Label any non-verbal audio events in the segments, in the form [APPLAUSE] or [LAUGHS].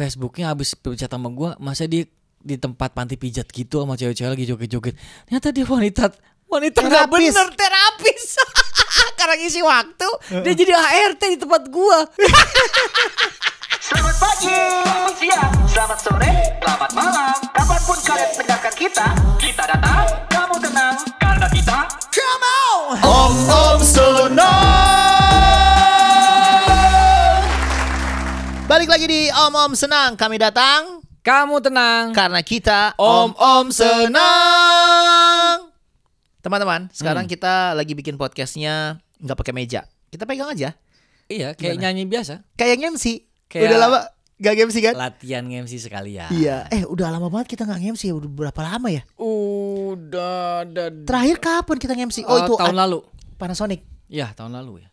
Facebooknya habis pencet sama gue masa dia di tempat panti pijat gitu sama cewek-cewek lagi joget-joget ternyata dia wanita wanita nggak Terapis. bener terapis [LAUGHS] karena ngisi waktu dia jadi ART di tempat gua Selamat pagi, selamat siang, selamat sore, selamat malam. Kapan pun kalian mendengarkan kita, kita datang, kamu tenang, karena kita Om Om Senang. Balik lagi di Om Om Senang. Kami datang kamu tenang karena kita Om Om Senang. Teman-teman, sekarang Hmm. kita lagi bikin podcastnya nggak pakai meja. Kita pegang aja. iya kayak Gimana? nyanyi biasa Kayak MC. Kayak- Udah lama gak MC kan? latihan MC sekalian Iya. Eh, udah lama banget kita nggak MC ya. Udah berapa lama ya? udah ada Terakhir kapan kita MC? Oh, Eh, itu tahun ah, lalu Panasonic. ya tahun lalu ya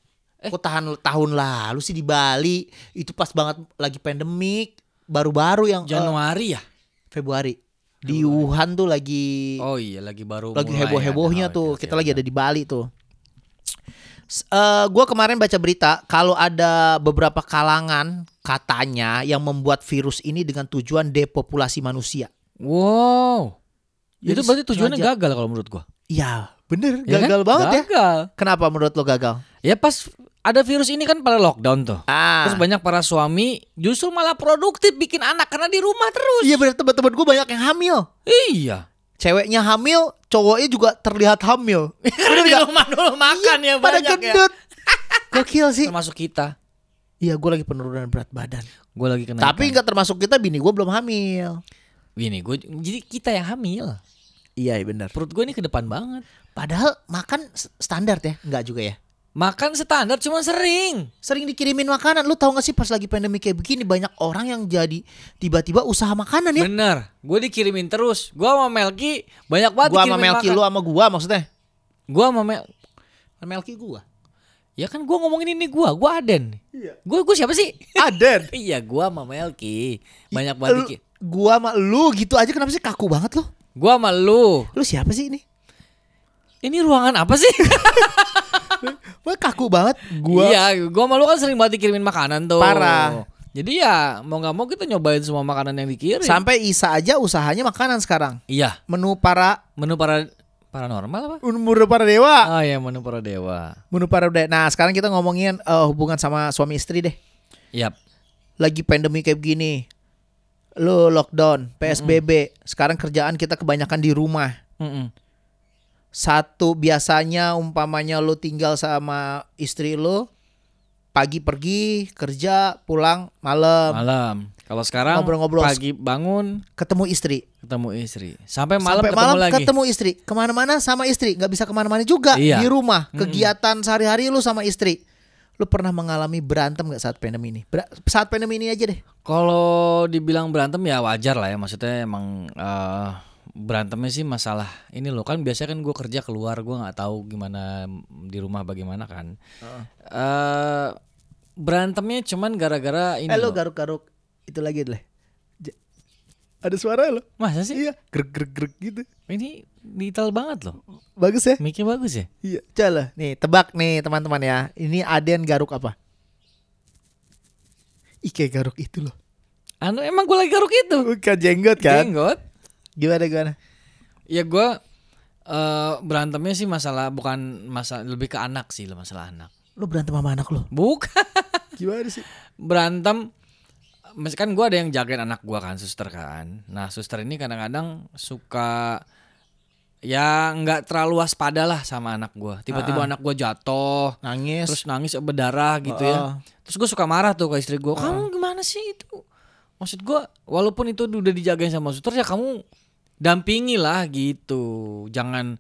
Eh. Kok tahan tahun lalu sih di Bali? Itu pas banget lagi pandemik, baru-baru yang eh, Januari ya Februari. Di Wuhan tuh lagi oh iya lagi baru lagi mulai heboh-hebohnya ada. tuh. Kita lagi ada di Bali tuh. S- eh, gua kemarin baca berita kalau ada beberapa kalangan katanya yang membuat virus ini dengan tujuan depopulasi manusia. wow itu Jadi berarti tujuannya sengaja- gagal kalau menurut gua Iya, bener. Ya kan? Gagal banget ya. gagal Kenapa menurut lo gagal? ya pas ada virus ini kan pada lockdown tuh Ah, Terus banyak para suami justru malah produktif bikin anak karena di rumah terus. iya bener teman-teman gue banyak yang hamil. Iya. Ceweknya hamil, cowoknya juga terlihat hamil. [LAUGHS] Karena di rumah dulu makan ya Pada banyak ya. gendut. [LAUGHS] Gokil sih. Termasuk kita. Iya, gue lagi penurunan berat badan. Gue lagi kena. Tapi nggak termasuk kita, bini gue belum hamil. Ini gue jadi kita yang hamil. Iya, bener. Perut gue ini ke depan banget. Padahal makan standar ya, nggak juga ya. Makan standar cuma sering. Sering dikirimin makanan. Lu tahu gak sih pas lagi pandemi kayak begini banyak orang yang jadi tiba-tiba usaha makanan ya. Bener. Gue dikirimin terus. Gue sama Melki banyak banget Gua sama dikirimin Melki makan. lu sama gua maksudnya. Gue sama Mel. Melki gua. Ya kan gue ngomongin ini gue. Gue Aden. Iya. Gue gue siapa sih? [LAUGHS] Aden. [LAUGHS] iya gue sama Melki. Banyak banget dikit. Gua sama lu gitu aja kenapa sih kaku banget lu? Gue sama lu. Lu siapa sih ini? Ini ruangan apa sih? [LAUGHS] Gua kaku banget. Gua Iya, gua malu kan sering banget dikirimin makanan tuh. Parah. Jadi ya mau nggak mau kita nyobain semua makanan yang dikirim. sampai Isa aja usahanya makanan sekarang. iya, Menu para menu para paranormal apa? menu para dewa. Oh iya, menu para dewa. Menu para dewa. Nah, sekarang kita ngomongin eh, hubungan sama suami istri deh. Yap. Lagi pandemi kayak begini. Lu lockdown, PSBB. Sekarang kerjaan kita kebanyakan di rumah. Mm-mm. Satu biasanya umpamanya lu tinggal sama istri lu pagi pergi kerja pulang malam Malam. Kalau sekarang Ngobrol-ngobrol. pagi bangun ketemu istri ketemu istri. Sampai malam sampai ketemu malam lagi. ketemu istri ke mana-mana sama istri nggak bisa ke mana-mana juga Iya. di rumah kegiatan sehari-hari lu sama istri lu pernah mengalami berantem nggak saat pandemi ini Ber- saat pandemi ini aja deh Kalau dibilang berantem ya wajar lah ya. Maksudnya emang eh, berantemnya sih masalah ini loh kan biasanya kan gue kerja keluar gue nggak tahu gimana di rumah bagaimana kan. eh berantemnya cuman gara-gara ini. eh loh. garuk-garuk itu lagi deh ada suara lo Masa sih? iya grek grek grek gitu Ini detail banget loh. bagus ya Mic-nya bagus ya? Iya, coba nih tebak nih teman-teman ya. Ini Aden garuk apa? Kayak garuk itu loh. Anu emang gue lagi garuk itu. Bukan jenggot kan? Jenggot. Gimana gimana? Ya gue eh berantemnya sih masalah bukan masalah lebih ke anak sih loh masalah anak. Lu berantem sama anak lo? Bukan Gimana sih? berantem. Kan gue ada yang jagain anak gue kan suster kan. Nah suster ini kadang-kadang suka ya nggak terlalu waspada lah sama anak gue. Tiba-tiba anak gue jatuh. Nangis. terus nangis berdarah gitu Heeh. ya. Terus gue suka marah tuh ke istri gue. Kamu gimana sih itu? Maksud gue, walaupun itu udah dijagain sama suster ya kamu dampingi lah gitu. Jangan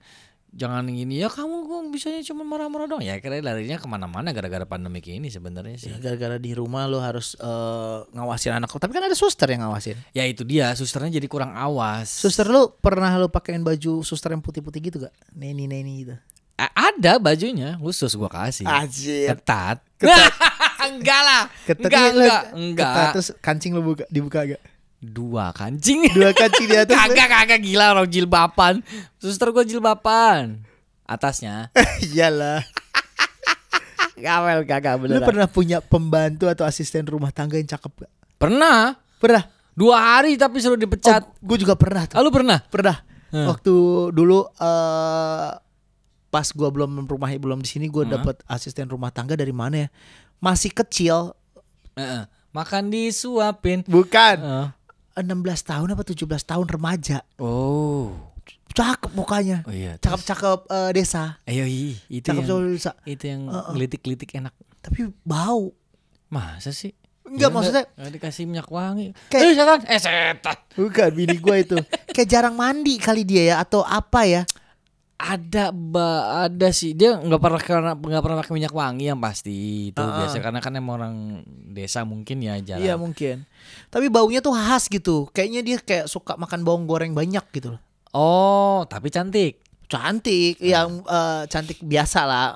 jangan gini ya kamu kok bisanya cuma marah-marah dong. Ya kira larinya ke mana-mana gara-gara pandemi ini sebenarnya sih. Ya, gara-gara di rumah lu harus eh, ngawasin anak lo. Tapi kan ada suster yang ngawasin. Ya itu dia, susternya jadi kurang awas. Suster lu pernah lu pakein baju suster yang putih-putih gitu gak? Neni neni gitu. A- ada bajunya khusus gua kasih. Anjir. Ketat. Ketat. [LAUGHS] enggak lah. Ketat enggak, lu- enggak, enggak. Ketat, terus kancing lu buka, dibuka gak? Dua kancing. Dua kancing di atas. [LAUGHS] Kagak kagak gila orang jilbaban. Suster gue jilbaban. Atasnya. [LAUGHS] Iyalah. Gawel kagak Lu pernah punya pembantu atau asisten rumah tangga yang cakep gak? Pernah. Pernah. Dua hari tapi suruh dipecat. Oh, gue juga pernah tuh. Ah, lu pernah? Pernah. Hmm. Waktu dulu eh pas gua belum rumah belum di sini gua Hmm. dapat asisten rumah tangga dari mana ya? Masih kecil. Heeh. Makan disuapin. Bukan. Heeh. 16 tahun apa 17 tahun remaja. Oh. Cakep mukanya. Oh iya. Cakep-cakep eh, desa. Ayo i, itu Cakep yang, desa. itu yang gelitik-gelitik enak. Tapi bau. Masa sih? Enggak, Ya, maksudnya nggak dikasih minyak wangi. Kayak- Eh setan, eh setan. bukan bini gua itu. [LAUGHS] Kayak jarang mandi kali dia ya atau apa ya? Ada ba, ada sih dia nggak pernah karena nggak pernah pakai minyak wangi yang pasti itu Ah, biasa karena kan emang orang desa mungkin ya jarang. Iya mungkin. Tapi baunya tuh khas gitu. Kayaknya dia kayak suka makan bawang goreng banyak gitu loh. Oh, tapi cantik. Cantik, yang eh, cantik biasa lah.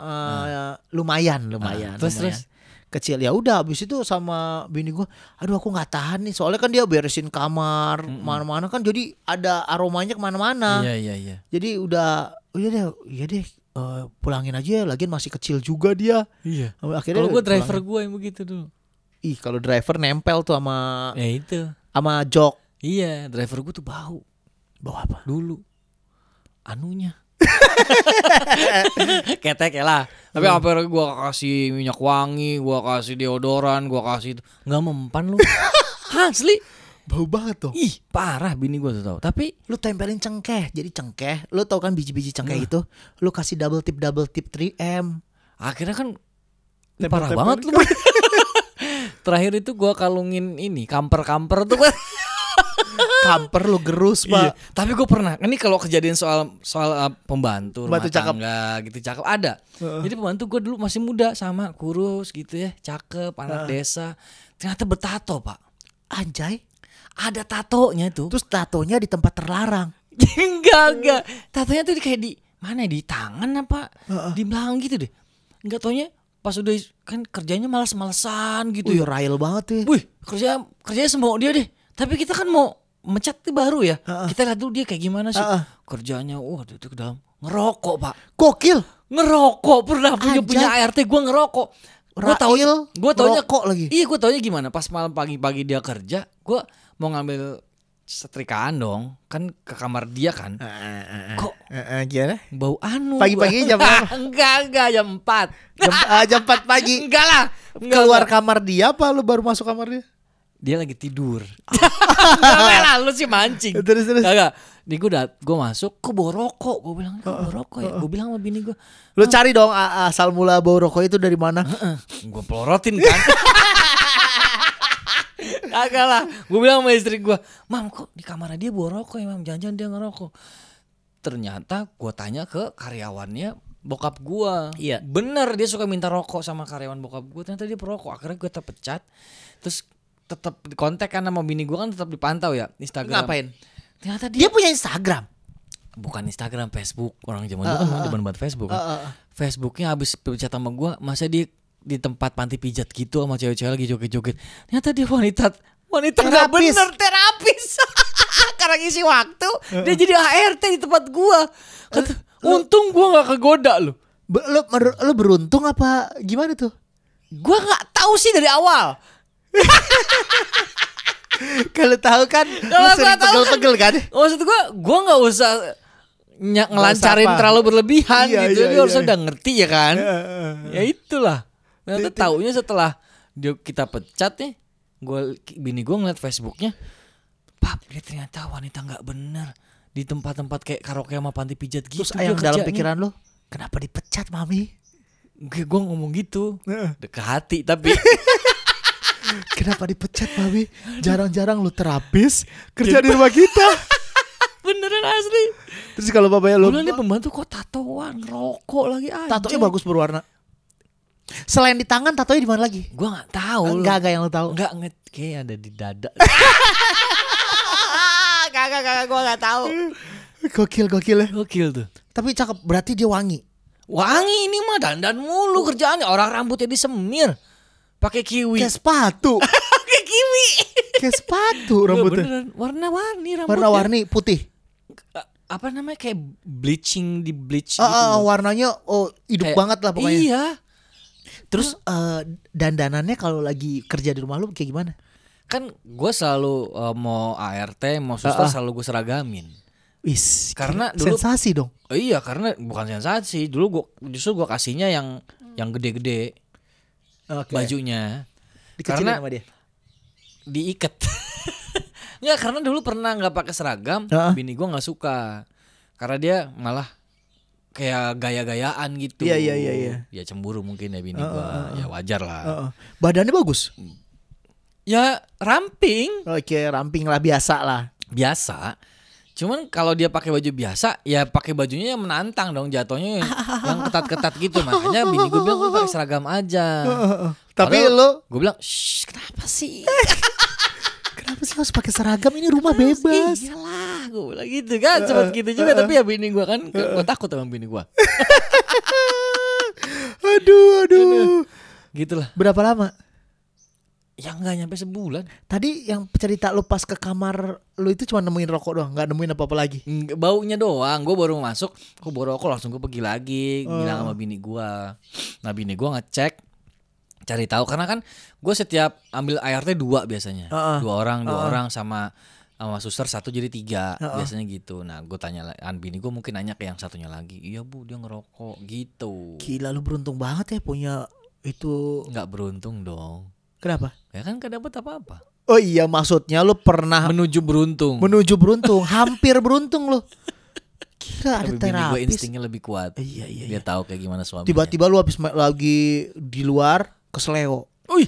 eh, Lumayan, lumayan. Ah, terus, lumayan. terus? Kecil ya udah habis itu sama bini gua aduh aku nggak tahan nih soalnya kan dia beresin kamar mana-mana kan jadi ada aromanya ke mana-mana Iya iya iya. jadi udah oh iya deh iya deh eh, pulangin aja lagian masih kecil juga dia Iya. akhirnya Kalau gue driver gue yang begitu dulu. ih kalau driver nempel tuh sama Ya itu. sama jok Iya, driver gue tuh bau bawa apa dulu. Anunya. [LAUGHS] Ketek ya lah. Tapi apa gue kasih minyak wangi, gue kasih deodoran, gue kasih itu nggak mempan lu. [LAUGHS] Asli. Bau banget tuh Ih, parah bini gue tuh tau. Tapi lu tempelin cengkeh jadi cengkeh lu tau kan biji-biji cengkeh itu lu kasih double tip double tip 3M akhirnya kan Tempel- parah tempel. banget lu. [LAUGHS] Terakhir itu gua kalungin ini kamper-kamper tuh kan. kamper lu gerus Iya. pak Tapi gue pernah. Ini kalau kejadian soal soal uh, pembantu rumah cakep. tangga gitu cakep ada. Jadi pembantu gue dulu masih muda sama kurus gitu ya, cakep, anak desa. Ternyata bertato pak. anjay Ada tatonya tuh. terus tatonya di tempat terlarang [LAUGHS] enggak enggak. Tatonya tuh kayak di mana ya di tangan apa Heeh. di belakang gitu deh. Enggak taunya pas udah kan kerjanya malas-malesan gitu Wih ya. rail banget ya. Wih, kerja kerjanya semau dia deh. Tapi kita kan mau mecat tuh baru ya. Heeh. Kita lihat dulu dia kayak gimana sih. Heeh. Kerjanya, wah itu ke dalam ngerokok pak. Gokil Ngerokok pernah punya Anjay. punya ART gue ngerokok. Gue tau, gue taunya ngerokok lagi. Iya, gue taunya gimana? Pas malam pagi-pagi dia kerja, gue mau ngambil setrikaan dong, kan ke kamar dia kan. Kok gimana bau anu? Pagi-pagi jam [LAUGHS] berapa? enggak, enggak jam 4 jam, ah, [LAUGHS] jam 4 pagi Enggak lah. Enggak, keluar enggak. kamar dia apa lu baru masuk kamar dia dia lagi tidur. [LAUGHS] Enggak lah, lu sih mancing. Terus, terus. Enggak, Nih gue dat, gue masuk, kok bawa rokok? Gue bilang, kok bawa rokok ya? Gue bilang sama bini gue, lu cari dong asal mula bau rokok itu dari mana gue pelorotin kan. Kagak lah, gue bilang sama istri gue, mam kok di kamarnya dia bawa rokok ya mam, jangan-jangan dia ngerokok. Ternyata gue tanya ke karyawannya bokap gue, Iya. bener dia suka minta rokok sama karyawan bokap gue, ternyata dia perokok. Akhirnya gue terpecat, terus tetap kontak kan sama bini gue kan tetap dipantau ya Instagram. ngapain Ternyata dia dia, punya Instagram bukan Instagram, Facebook. Orang zaman dulu kan Ah, ah, demen banget Facebook. kan. Ah, ah, ah. Facebooknya habis pecat sama gue, masa dia di tempat panti pijat gitu sama cewek-cewek lagi joget-joget. Ternyata dia wanita wanita nggak bener terapis. [LAUGHS] Karena ngisi waktu, dia jadi ART di tempat gua. Kata, untung gua nggak kegoda lu, mer- lu beruntung apa gimana tuh Gua nggak tahu sih dari awal. [LAUGHS] kalau tahu kan lu Kalau gua sering kan- pegel-pegel kan Maksud gua, gua nggak usah ngelancarin terlalu berlebihan Iya, gitu. iya, dia iya, harusnya iya. udah ngerti ya kan. Eh, eh. ya itulah. Ternyata taunya setelah dia kita pecat nih, gua bini gua ngeliat Facebooknya, pap dia ternyata wanita nggak bener di tempat-tempat kayak karaoke sama panti pijat gitu. terus yang dalam pikiran lu kenapa dipecat mami? Gue gua ngomong gitu, dekat hati tapi. [LAUGHS] Kenapa dipecat mami? Jarang-jarang lu terapis kerja di rumah kita. [LAUGHS] Beneran asli. terus kalau bapaknya Lu lu nih pembantu kok tatoan, rokok lagi aja. tatonya bagus berwarna selain di tangan tatonya di mana lagi Gua nggak tahu. enggak enggak yang lu tahu Enggak nget kayak ada di dada. [LAUGHS] Kagak kagak gua nggak tahu. gokil gokil ya Gokil tuh. tapi cakep berarti dia wangi Wangi ini mah dandan mulu kerjaannya orang rambutnya disemir pakai kiwi. kayak sepatu [LAUGHS] Pakai kiwi. kayak sepatu Nggak, rambutnya beneran warna-warni rambutnya. warna-warni putih Apa namanya kayak bleaching di bleach Ah, ah, gitu. loh. warnanya oh hidup Kayak- banget lah pokoknya Iya. Terus eh, dandanannya kalau lagi kerja di rumah lu kayak gimana kan gue selalu eh, mau ART mau suster Ah, ah. selalu gue seragamin Wis, Karena dulu- sensasi dong. Oh iya karena bukan sensasi dulu gue justru gue kasihnya yang yang gede-gede Oke. bajunya Dikecilin karena- sama dia. diikat [LAUGHS] Nggak karena dulu pernah nggak pakai seragam Ah. bini gue nggak suka karena dia malah kayak gaya-gayaan gitu Iya, iya, iya, iya. ya cemburu mungkin ya bini Ah, gue ah, ah, ya wajar lah Heeh. Badannya bagus. ya ramping Oke, ramping lah biasa lah. biasa cuman kalau dia pakai baju biasa ya pakai bajunya yang menantang dong jatuhnya yang, [LAUGHS] ketat-ketat gitu makanya bini gue bilang gue pakai seragam aja Tapi Padahal- lo gue bilang shh kenapa sih [LAUGHS] kenapa sih harus pakai seragam? Ini rumah bebas. iyalah gue bilang gitu kan sempat gitu juga tapi ya bini gue kan gue takut sama bini gue [LAUGHS] Aduh, aduh. gitulah Berapa lama? yang nggak nyampe sebulan Tadi yang cerita lu pas ke kamar lu itu cuma nemuin rokok doang, nggak nemuin apa-apa lagi. Nggak, baunya doang gue baru masuk kok baru rokok langsung gue pergi lagi Oh. bilang sama bini gue nah bini gue ngecek cari tahu karena kan gue setiap ambil ART dua biasanya Heeh. dua orang dua Heeh. orang sama sama suster satu jadi tiga Heeh. biasanya gitu nah gue tanya lah- an bini gue mungkin nanya ke yang satunya lagi iya bu dia ngerokok gitu Gila lu beruntung banget ya punya itu. nggak beruntung dong Kenapa? ya kan gak dapet apa-apa Oh iya, maksudnya lu pernah menuju beruntung menuju beruntung, hampir beruntung lu. Gila ada tapi bini gue terapis. instingnya lebih kuat Iya iya dia iya. tahu kayak gimana suaminya Tiba-tiba lu habis lagi di luar kesleo Wih,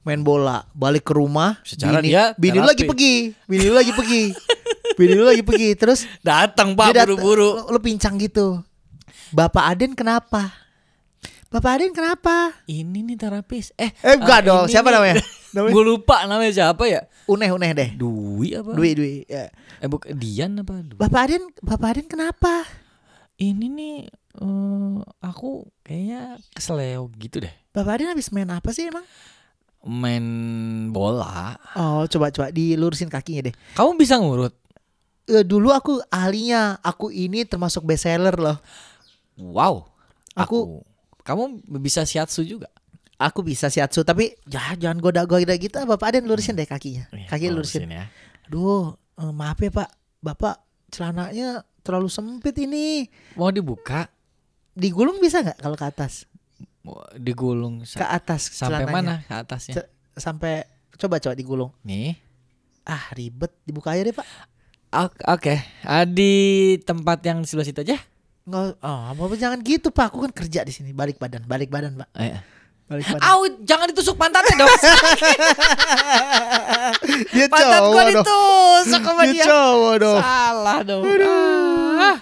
main bola, balik ke rumah, Secara bini, dia bini lu lagi pergi, bini lu lagi pergi, [LAUGHS] bini lu lagi pergi, terus datang pak dat- buru-buru lu, lu pincang gitu. Bapak Aden kenapa? Bapak Aden kenapa? ini nih terapis eh Eh enggak dong, siapa namanya? [LAUGHS] namanya? gue lupa namanya siapa ya Uneh-uneh deh. Dwi apa Dwi Dwi. Ya. eh bukan Dian apa Dwi? Bapak Aden, Bapak Aden kenapa? ini nih eh, aku kayaknya kesleo gitu deh Bapak Aden habis main apa sih emang? main bola Oh, coba coba dilurusin kakinya deh. kamu bisa ngurut Eh, dulu aku ahlinya, aku ini termasuk best seller loh. wow Aku- kamu bisa shiatsu juga Aku bisa shiatsu tapi ya jangan goda-goda gitu. ah, Bapak Aden lurusin deh kakinya. Iya, Kaki lurusin lurusin. ya Aduh, eh, maaf ya Pak. Bapak celananya terlalu sempit ini. mau dibuka Digulung bisa nggak kalau ke atas? Mau digulung Ke atas sampai celananya. mana ke atasnya Ce- Sampai coba coba digulung. nih Ah, ribet. Dibuka aja deh, Pak. Ok- Oke, Ah, di tempat yang sebelah situ aja. Nggak, oh, apa jangan gitu Pak. Aku kan kerja di sini. Balik badan, balik badan Pak. Eh. Balik badan. Au, jangan ditusuk pantatnya dong. [LAUGHS] Dia Pantat gua cowok dong. ditusuk sama Dia dia. cowok dong. Salah dong. Ah.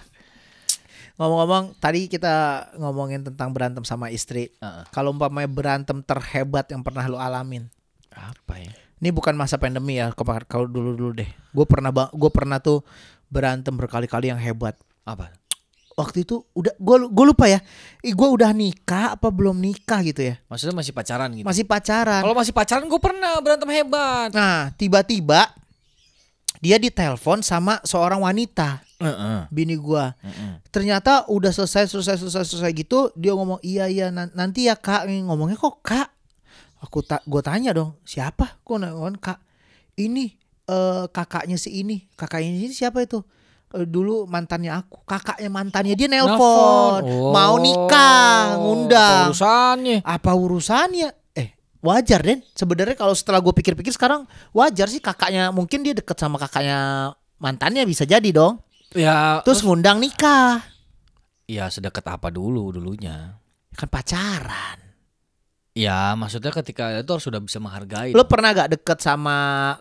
Ngomong-ngomong, tadi kita ngomongin tentang berantem sama istri. Heeh. Kalau umpamanya berantem terhebat yang pernah lu alamin. Apa ya? Ini bukan masa pandemi ya, kalau dulu-dulu deh. Gue pernah gue pernah tuh berantem berkali-kali yang hebat. Apa? Waktu itu udah gue gue lupa ya. Gue udah nikah apa belum nikah gitu ya. Maksudnya masih pacaran gitu. Masih pacaran. Kalau masih pacaran gue pernah berantem hebat. Nah, tiba-tiba dia ditelepon sama seorang wanita, Heeh. bini gua. Heeh. Ternyata udah selesai selesai selesai selesai gitu, dia ngomong iya iya nan- nanti ya Kak. Ngomongnya kok Kak? Aku tak gua tanya dong, siapa? Kok ngomong Kak? Ini eh, kakaknya si ini. Kakaknya ini siapa itu? Eh, dulu mantannya aku, kakaknya mantannya dia nelpon, Nelfon. mau nikah, Oh, ngundang. Urusannya. apa urusannya wajar Den sebenarnya kalau setelah gue pikir-pikir sekarang wajar sih kakaknya mungkin dia deket sama kakaknya mantannya bisa jadi dong Ya, terus ngundang nikah ya sedekat apa dulu dulunya. kan pacaran Ya, maksudnya ketika itu harus sudah bisa menghargai. lo pernah gak deket sama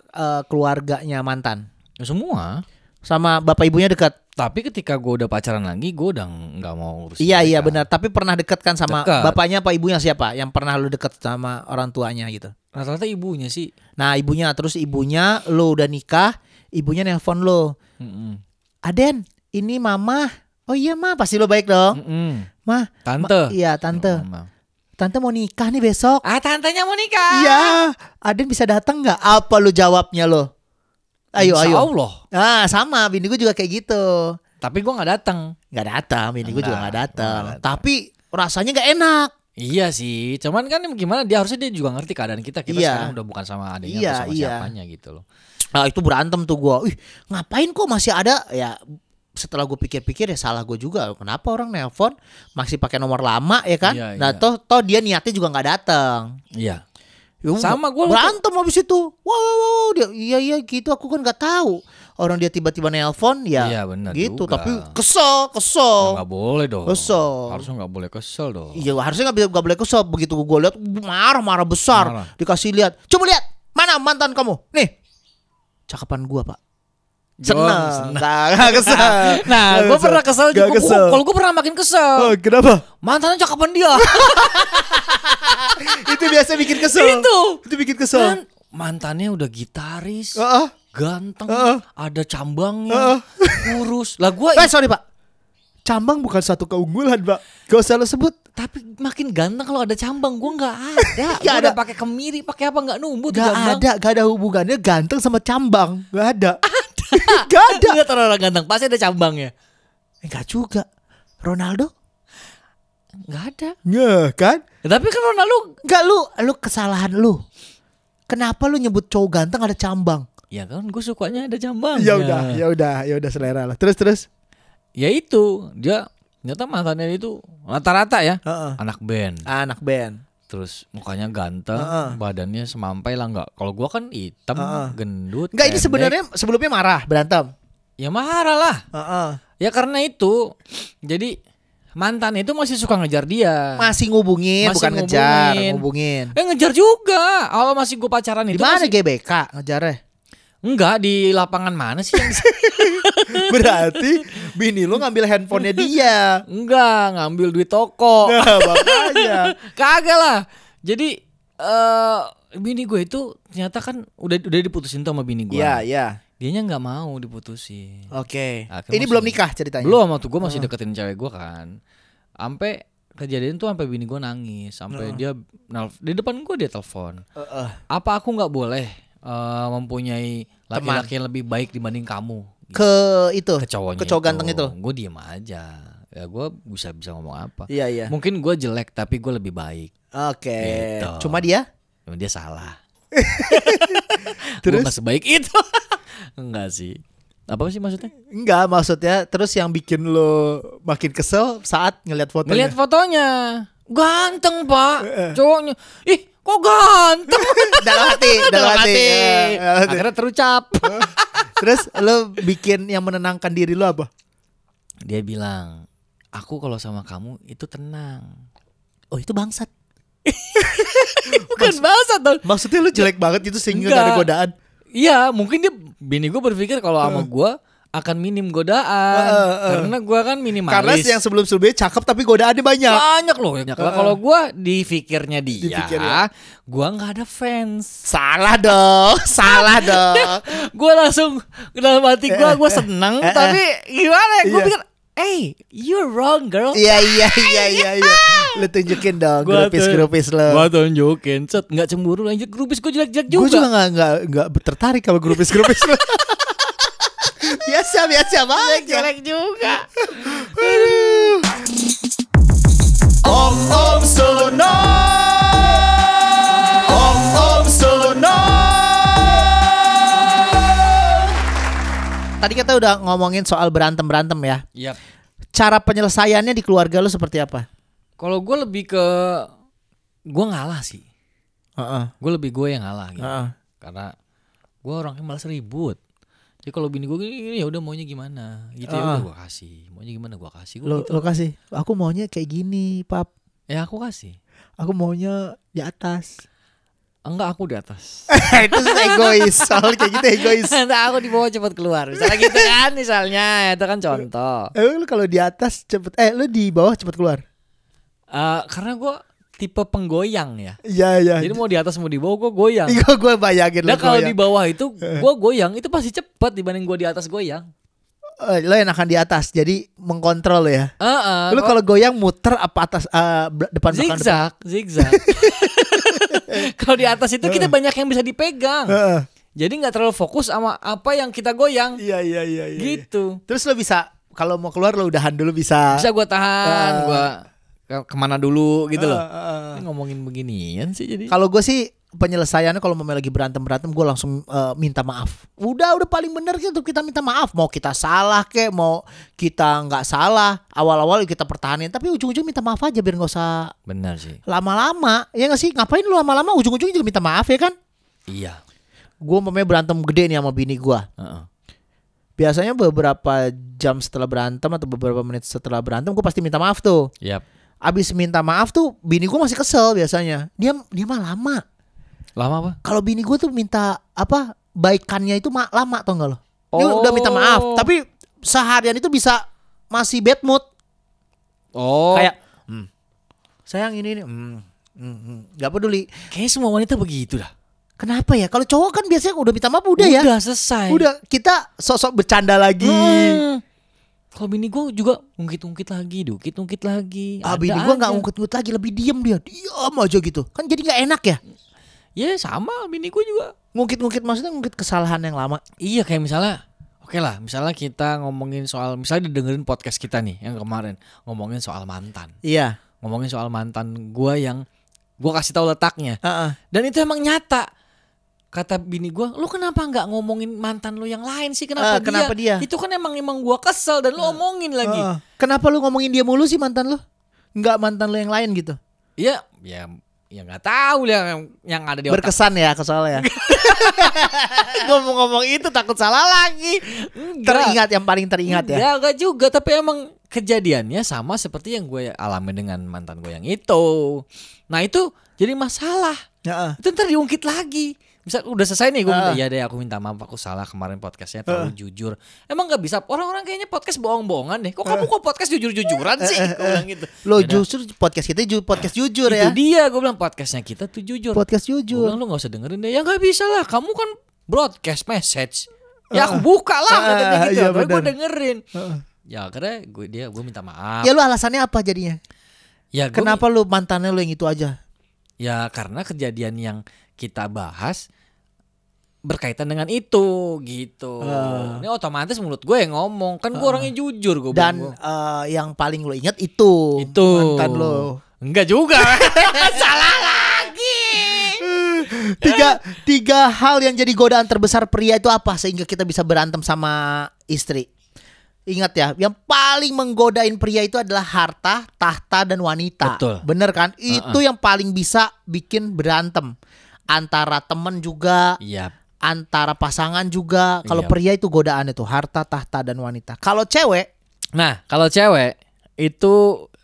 eh, keluarganya mantan Ya, semua. Sama bapak ibunya deket Tapi ketika gue udah pacaran lagi, gue udah nggak mau urusin. iya iya mereka. benar tapi pernah deket kan sama Deket. bapaknya apa ibunya siapa yang pernah lo deket sama orang tuanya gitu Rata-rata ibunya sih. nah ibunya terus ibunya lo udah nikah ibunya nelpon lo Mm-mm. Aden ini mama oh iya ma pasti lo baik dong Mm-mm. ma Tante. iya tante Oh, maaf. Tante mau nikah nih besok. Ah, tantenya mau nikah. Iya, Aden bisa datang nggak? Apa lu jawabnya lo? Ayo, Insya ayo. Allah. Ah, sama. Bini gue juga kayak gitu. Tapi gue nggak datang. Nggak datang, bini gue juga nggak datang. Tapi rasanya nggak enak. Iya sih, cuman kan gimana dia harusnya dia juga ngerti keadaan kita. Kita Iya. sekarang udah bukan sama adanya Iya, atau sama iya. siapanya gitu loh. Nah itu berantem tuh gua. Ih, ngapain kok masih ada ya setelah gue pikir-pikir ya salah gue juga. Kenapa orang nelpon masih pakai nomor lama ya kan? Iya, nah iya. toh toh dia niatnya juga nggak datang. Iya. Ya, Sama lu- berantem habis itu. Wow, wow, wow, dia iya iya gitu aku kan nggak tahu. Orang dia tiba-tiba nelpon ya Iya, benar gitu. juga. Tapi kesel, kesel. Nggak boleh dong. Kesel. Harusnya nggak boleh kesel dong. Iya harusnya nggak bisa- nggak boleh kesel. Begitu gue lihat marah-marah besar. Marah. Dikasih lihat. Coba lihat mana mantan kamu. Nih, cakapan gua pak. Seneng. Nggak, nggak kesel. [LAUGHS] Nah, gue pernah kesel Nggak juga. kesel. Gua- Kalau gue pernah makin kesel. Oh, kenapa? Mantannya cakapan dia. [LAUGHS] itu biasa bikin kesel. Itu. Itu bikin kesel. kan mantannya udah gitaris, Heeh. ganteng, Heeh. ada cambangnya, kurus. Lah gue [LAUGHS] Eh sorry pak. Cambang bukan satu keunggulan pak. Gak usah lo sebut. tapi makin ganteng kalau ada cambang gue nggak ada. Nggak Gue ada. udah pakai kemiri, pakai apa nggak numbuh tuh Gak ada, gak ada hubungannya ganteng sama cambang. Gak ada. [LAUGHS] gak ada. Lihat orang ganteng pasti ada cambangnya. Enggak juga. Ronaldo? Nggak ada. Nggak kan? Ya, tapi kan Ronaldo Enggak lu, lu kesalahan lu. Kenapa lu nyebut cowok ganteng ada cambang? Ya kan gue sukanya ada cambang. Ya udah, ya udah, ya udah selera lah. Terus terus. Ya itu dia ternyata mantannya itu rata-rata ya Heeh. anak band. Anak band. Terus mukanya ganteng, Heeh. badannya semampai lah nggak. Kalau gua kan hitam, Heeh. gendut. Enggak ini sebenarnya sebelumnya marah berantem. ya marah lah. Heeh. Ya karena itu jadi mantan itu masih suka ngejar dia. Masih ngubungin, Masih bukan ngejar, ngubungin. ngubungin. eh ngejar juga. Awal masih gue pacaran Di itu mana masih GBK ngejarnya? Enggak di lapangan mana sih yang [LAUGHS] Berarti bini lu ngambil handphonenya dia. enggak ngambil duit toko. Nah, makanya. [LAUGHS] Kagak lah. Jadi eh bini gue itu ternyata kan udah udah diputusin tuh sama bini gue. Iya, iya. Dianya nggak mau diputusin. Oke. Akhirnya Ini masih- belum nikah ceritanya. Belum waktu gue masih deketin cewek gue kan. Sampai kejadian tuh sampai bini gue nangis, sampai dia nelf- di depan gue dia telepon. Heeh. Apa aku nggak boleh eh, mempunyai laki-laki yang lebih baik dibanding kamu? Ke itu. Ke cowoknya. ke cowok ganteng itu. Gue diem aja. Ya gue bisa bisa ngomong apa? Iya, iya. Mungkin gue jelek tapi gue lebih baik. Oke. Gitu. Cuma dia Cuma dia salah. [LAUGHS] Terus? Nggak sebaik itu. [LAUGHS] Enggak sih. Apa sih maksudnya? enggak maksudnya terus yang bikin lo makin kesel saat ngeliat fotonya. Ngeliat fotonya. Ganteng, Pak. Cowoknya. Ih, kok ganteng? [LAUGHS] dalam hati, dalam hati. Ya, dalam hati. Akhirnya terucap. [LAUGHS] Terus lo bikin yang menenangkan diri lo apa? Dia bilang, aku kalau sama kamu itu tenang. Oh itu bangsat. [LAUGHS] Bukan bahasa dong. Maksudnya lo jelek banget itu sehingga Enggak. gak ada godaan. Iya, mungkin dia bini gue berpikir kalau sama gue akan minim godaan. Eh, eh, eh. Karena gue kan minimalis. Karena yang sebelum-sebelumnya cakep tapi godaannya banyak. banyak loh. Kalau kalau gue di pikirnya dia, Dipikirnya. gue nggak ada fans. Salah dong, [LAUGHS] salah dong. [LAUGHS] gue langsung dalam hati gue gue seneng Eh, eh. tapi gimana ya gue Iya. pikir hey you're wrong girl Iya iya iya iya iya. [LAUGHS] Lo tunjukin dong Gua grupis tuh- grupis lo. gue tunjukin set nggak cemburu lanjut grupis gue jelek jelek Gue juga juga gak, gak, gak tertarik sama grupis-grupis lo. Biasa biasa banget. jelek juga Om Om Sono. Om Om Sono. Tadi kita udah ngomongin soal berantem berantem ya. Yap. Cara penyelesaiannya di keluarga lo seperti apa? kalau gue lebih ke gue ngalah sih Heeh. gue lebih gue yang ngalah gitu Heeh. karena gue orangnya malas ribut jadi kalau bini gue gini ya udah maunya gimana gitu ya Ah. udah gue kasih maunya gimana gue kasih Lo, Gua gitu. lo kasih. Aku maunya kayak gini, pap. ya aku kasih Aku maunya di atas. enggak aku di atas [LAUGHS] itu egois. Soal kayak gitu egois. [LAUGHS] Enggak aku di bawah cepet keluar misalnya gitu kan misalnya itu kan contoh Emang lu kalau di atas cepet eh lu di bawah cepet keluar. Eh, karena gue tipe penggoyang ya Iya iya. jadi mau di atas mau di bawah gue goyang [LAUGHS] Iya gue bayangin lu kalau goyang. di bawah itu [LAUGHS] gue goyang itu pasti cepet dibanding gue di atas goyang. Eh, lo enakan di atas jadi mengkontrol ya. Heeh. Lu kalau goyang muter apa atas eh, bel- depan belakang depan? zigzag, zigzag. [LAUGHS] kalau di atas itu kita banyak yang bisa dipegang. Heeh. Jadi nggak terlalu fokus sama apa yang kita goyang. Iya iya iya iya. Gitu. Terus lo bisa kalau mau keluar lo udahan dulu bisa. Bisa gue tahan, Ah. gue ke mana dulu gitu loh. Eh. Ini ngomongin beginian sih jadi. Kalau gue sih penyelesaiannya kalau mau lagi berantem berantem gue langsung eh, minta maaf. Udah udah paling bener gitu kita minta maaf. Mau kita salah kek, mau kita nggak salah. Awal-awal kita pertahanin, tapi ujung-ujung minta maaf aja biar nggak usah Benar sih. lama-lama. Ya nggak sih? Ngapain lu lama-lama ujung-ujungnya juga minta maaf ya kan? Iya. Gue umpamanya berantem gede nih sama bini gue. Heeh. Biasanya beberapa jam setelah berantem atau beberapa menit setelah berantem gue pasti minta maaf tuh. Yap. Abis minta maaf tuh bini gue masih kesel biasanya. Dia dia mah lama. Lama apa? Kalau bini gue tuh minta apa baikannya itu ma- lama tau gak lo? Dia Oh. udah minta maaf, tapi seharian itu bisa masih bad mood. Oh. Kayak "Hmm, sayang ini ini, hmm, hmm, hmm." nggak peduli. kayaknya semua wanita begitu dah. Kenapa ya? Kalau cowok kan biasanya udah minta maaf udah, ya. Udah selesai. Udah kita sosok bercanda lagi. Hmm. Kalau bini gue juga ungkit-ungkit lagi, diungkit-ungkit lagi. Ah, Ada bini gue nggak ngungkit-ngungkit lagi, lebih diem dia, diam aja gitu. Kan jadi nggak enak ya. Ya sama bini gue juga. Ngungkit-ngungkit maksudnya ngungkit kesalahan yang lama. Iya kayak misalnya Oke lah, misalnya kita ngomongin soal, misalnya didengerin podcast kita nih yang kemarin ngomongin soal mantan, Iya. ngomongin soal mantan gue yang gue kasih tahu letaknya, Heeh. dan itu emang nyata. Kata bini gue, lu kenapa nggak ngomongin mantan lu yang lain sih? Kenapa, dia? kenapa dia? Itu kan emang emang gue kesel dan lu omongin lagi. Heeh. Kenapa lu ngomongin dia mulu sih mantan lu? Nggak mantan lu yang lain gitu. Iya, ya, ya nggak tahu lah yang yang ada di otak. Berkesan ya ke soalnya [LAUGHS] ya. Gue mau ngomong itu takut salah lagi. Enggak. Teringat yang paling teringat ya. Enggak, enggak juga, tapi emang kejadiannya sama seperti yang gue alami dengan mantan gue yang itu. Nah itu jadi masalah. Heeh. Itu ntar diungkit lagi. Misal udah selesai nih gue minta, Ah. ya deh aku minta maaf aku salah kemarin podcastnya terlalu jujur. Emang nggak bisa orang-orang kayaknya podcast bohong-bohongan deh. Kok kamu kok podcast jujur-jujuran sih? Gue bilang gitu. Lo justru podcast kita ju podcast jujur itu ya. dia gue bilang podcastnya kita tuh jujur. Podcast Gue jujur. bilang lu gak usah dengerin deh. Ya nggak bisa lah. Kamu kan broadcast message. Ya aku buka lah Ah, katanya gitu. iya, gue dengerin. Heeh. Ya akhirnya gue dia gue minta maaf. Ya lu alasannya apa jadinya? Ya gua Kenapa lu mantannya lu yang itu aja? Ya karena kejadian yang kita bahas berkaitan dengan itu gitu. Ah. Ini otomatis mulut gue yang ngomong kan gue orangnya jujur gue Dan bilang, eh, yang paling lu ingat itu. gua. itu Mantan lu. Enggak juga. [LAUGHS] Salah lagi. tiga tiga hal yang jadi godaan terbesar pria itu apa sehingga kita bisa berantem sama istri? Ingat ya, yang paling menggodain pria itu adalah harta, tahta dan wanita. Betul. Bener kan? Itu yang paling bisa bikin berantem. Antara temen juga, Iya. antara pasangan juga. Kalau Iya. pria itu godaan itu harta, tahta dan wanita. Kalau cewek, Nah, kalau cewek itu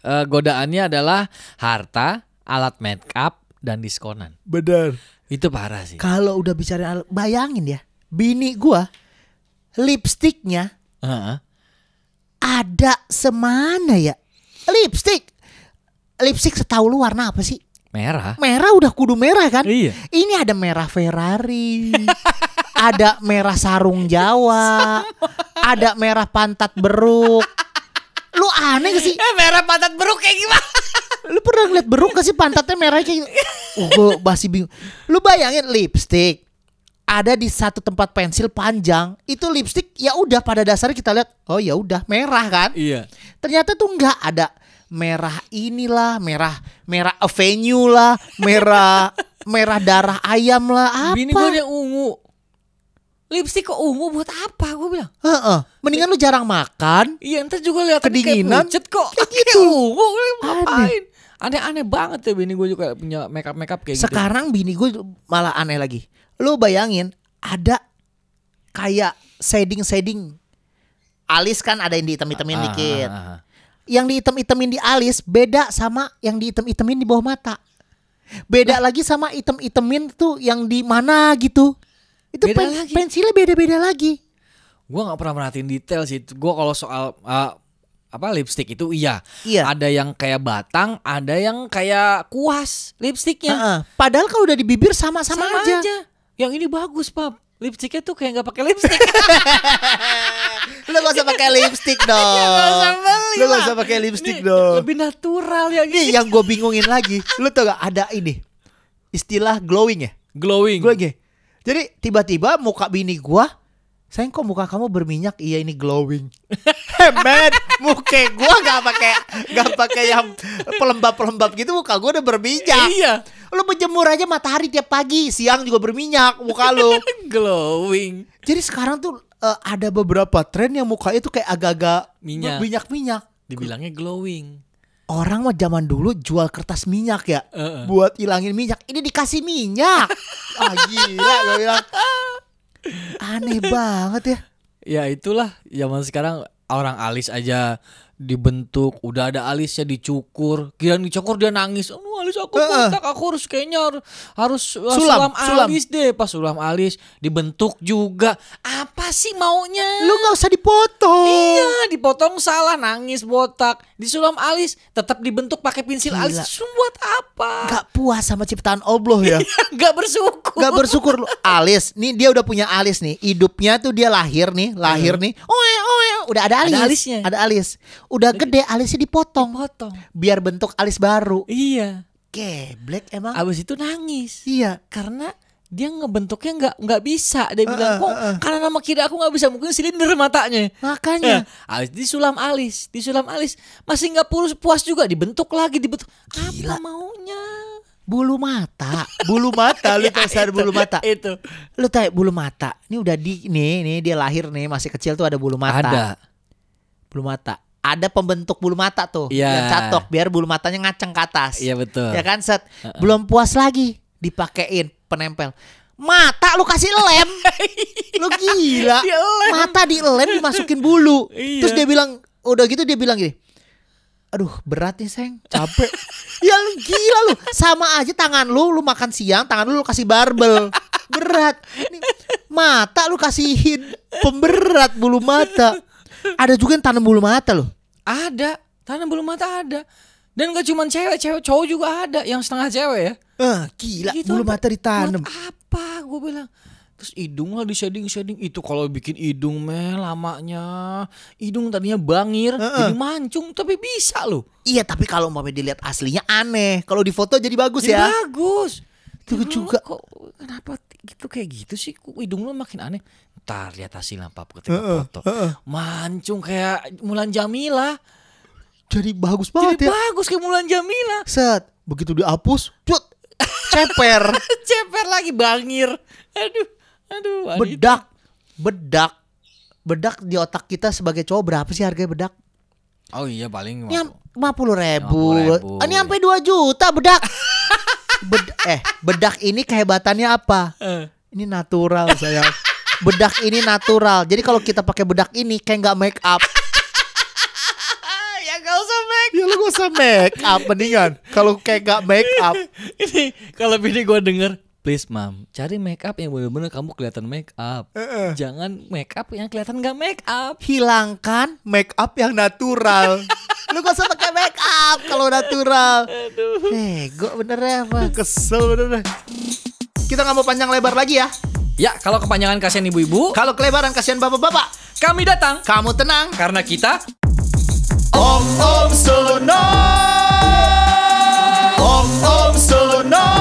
eh, godaannya adalah harta, alat make up dan diskonan. bener. Itu parah sih. Kalau udah bicara bayangin ya, bini gua lipstiknya Heeh. ada semana ya? Lipstick. Lipstick setahu lu warna apa sih? Merah. Merah udah kudu merah kan? Iya. Ini ada merah Ferrari. ada merah sarung Jawa. ada merah pantat beruk. Lu aneh gak sih? Eh merah pantat beruk kayak gimana? Lu pernah ngeliat beruk gak sih pantatnya merah kayak gitu? Oh, gue masih bingung. Lu bayangin lipstick ada di satu tempat pensil panjang, itu lipstick ya udah pada dasarnya kita lihat, oh ya udah merah kan? Iya. Ternyata tuh nggak ada merah inilah, merah merah avenue lah, merah merah darah ayam lah, apa? Bini gue yang ungu. Lipstick kok ungu buat apa? Gue bilang. Heeh. Mendingan lu jarang makan. Iya ntar juga lihat Kedinginan. kayak kok. Kayak gitu. ungu. Ngapain? Aneh-aneh banget ya bini gue juga punya makeup makeup kayak gitu. Sekarang bini gue malah aneh lagi. Lu bayangin ada kayak shading-shading alis kan ada yang dihitam-hitamin Ah, dikit. ah, ah. Yang dihitam-hitamin di alis beda sama yang dihitam-hitamin di bawah mata. Beda lagi sama hitam-hitamin tuh yang di mana gitu. Itu Beda pen- lagi. pensilnya beda-beda lagi. Gue nggak pernah merhatiin detail sih. Gue kalau soal uh, apa lipstick itu iya. Iya. Ada yang kayak batang, ada yang kayak kuas lipsticknya. Heeh. Padahal kalau udah di bibir sama-sama Sama aja. aja. Yang ini bagus pap. Lipsticknya tuh kayak nggak pakai lipstick. [LAUGHS] Lu gak usah pakai lipstick dong. [LAUGHS] Nggak usah beli Lu gak usah pakai lipstick Ini dong. Lebih natural ya Ini gitu. yang gue bingungin lagi. Lu tau gak ada ini istilah glowing ya? Glowing. Glowing. ya? Jadi tiba-tiba muka bini gua, sayang kok muka kamu berminyak? Iya ini glowing. [LAUGHS] hey [LAUGHS] man, muka gua nggak pakai nggak pakai yang pelembab-pelembab gitu muka gua udah berminyak. Iya. Lu berjemur aja matahari tiap pagi, siang juga berminyak muka lu. [LAUGHS] Glowing. Jadi sekarang tuh eh, ada beberapa tren yang mukanya tuh kayak agak-agak Minyak. minyak-minyak. Dibilangnya glowing. Orang mah zaman dulu jual kertas minyak ya, Heeh. buat ilangin minyak. Ini dikasih minyak. [LAUGHS] ah gila gue bilang. Aneh banget ya. Ya itulah zaman sekarang orang alis aja dibentuk, udah ada alisnya dicukur, kira dicukur dia nangis. Oh, alis aku botak, aku harus kayaknya harus, harus Sulam, sulam, sulam. alis deh. Pas sulam alis dibentuk juga. Apa sih maunya? Lu nggak usah dipotong. Iya, dipotong salah nangis botak. Disulam alis tetap dibentuk pakai pensil Gila. alis. Buat apa? Nggak puas sama ciptaan Allah ya. [LAUGHS] Nggak bersyukur. Gak bersyukur lu alis. Nih dia udah punya alis nih. Hidupnya tuh dia lahir nih, lahir nih. Oe oe, udah ada alis. Ada alisnya. Ada alis. Udah gede alisnya dipotong Potong. biar bentuk alis baru. Iya. Geblek emang. Abis itu nangis. Iya. karena dia ngebentuknya nggak nggak bisa dia eh, bilang kok eh. karena nama kiri aku nggak bisa mungkin silinder matanya Makanya. Eh, alis disulam alis disulam alis masih nggak puas puas juga dibentuk lagi dibentuk Gila. apa maunya Bulu mata, bulu mata, lu [LAUGHS] Ya, tahu itu, bulu mata. itu Lu tahu bulu mata. Ini udah di nih, nih dia lahir nih masih kecil tuh ada bulu mata. ada Bulu mata. Ada pembentuk bulu mata tuh Iya. yang catok biar bulu matanya ngaceng ke atas. iya betul Ya kan set. Belum puas lagi dipakein penempel. Mata lu kasih lem. [LAUGHS] lu gila. Dilem. Mata dilem dimasukin bulu. Iya. Terus dia bilang udah gitu dia bilang gini. Aduh berat nih sayang Capek. [LAUGHS] Ya lu gila lu. Sama aja tangan lu Lu makan siang Tangan lu lu kasih barbel. Berat. Nih, Mata lu kasihin. Pemberat bulu mata. Ada juga yang tanam bulu mata loh. Ada. Tanam bulu mata ada. Dan gak cuma cewek cewek cowok juga ada. Yang setengah cewek ya. Ah, Gila. Gitu bulu ada. mata ditanam. Buat apa? Gue bilang terus hidung lah di shading shading itu kalau bikin hidung meh lamanya. Hidung tadinya bangir Heeh. jadi mancung tapi bisa loh. Iya tapi kalau umpamanya dilihat aslinya aneh. Kalau di foto jadi bagus jadi ya. bagus. Itu juga. kok kenapa gitu kayak gitu sih? Kok hidung lu makin aneh? Ntar lihat hasilnya apa ketika Heeh, foto. heeh. mancung kayak Mulan Jamila. Jadi bagus jadi banget ya. bagus kayak Mulan Jamila. Set Begitu dihapus Cut. Ceper. [LAUGHS] Ceper lagi bangir. Aduh aduh wanita. Bedak Bedak Bedak di otak kita sebagai cowok berapa sih harga bedak? oh iya paling lima puluh ribu. 50.000. Ini sampai 2 juta bedak. [LAUGHS] Bed- eh, bedak ini kehebatannya apa? Eh. Ini natural sayang. Bedak ini natural. Jadi kalau kita pakai bedak ini kayak nggak make up. [LAUGHS] ya gak usah make Ya lu gak usah make up mendingan. Kalau kayak nggak make up. [LAUGHS] ini kalau bini gue denger please mam cari make up yang benar-benar kamu kelihatan make up. Uh-uh. jangan make up yang kelihatan gak make up. Hilangkan make up yang natural. [LAUGHS] Lu gak usah pakai make up kalau natural. Eh gue bener ya apa kesel bener. Kita nggak mau panjang lebar lagi ya. Ya, kalau kepanjangan kasihan ibu-ibu, kalau kelebaran kasihan bapak-bapak, kami datang. Kamu tenang. Karena kita Om Om Sono. Om Om Sono.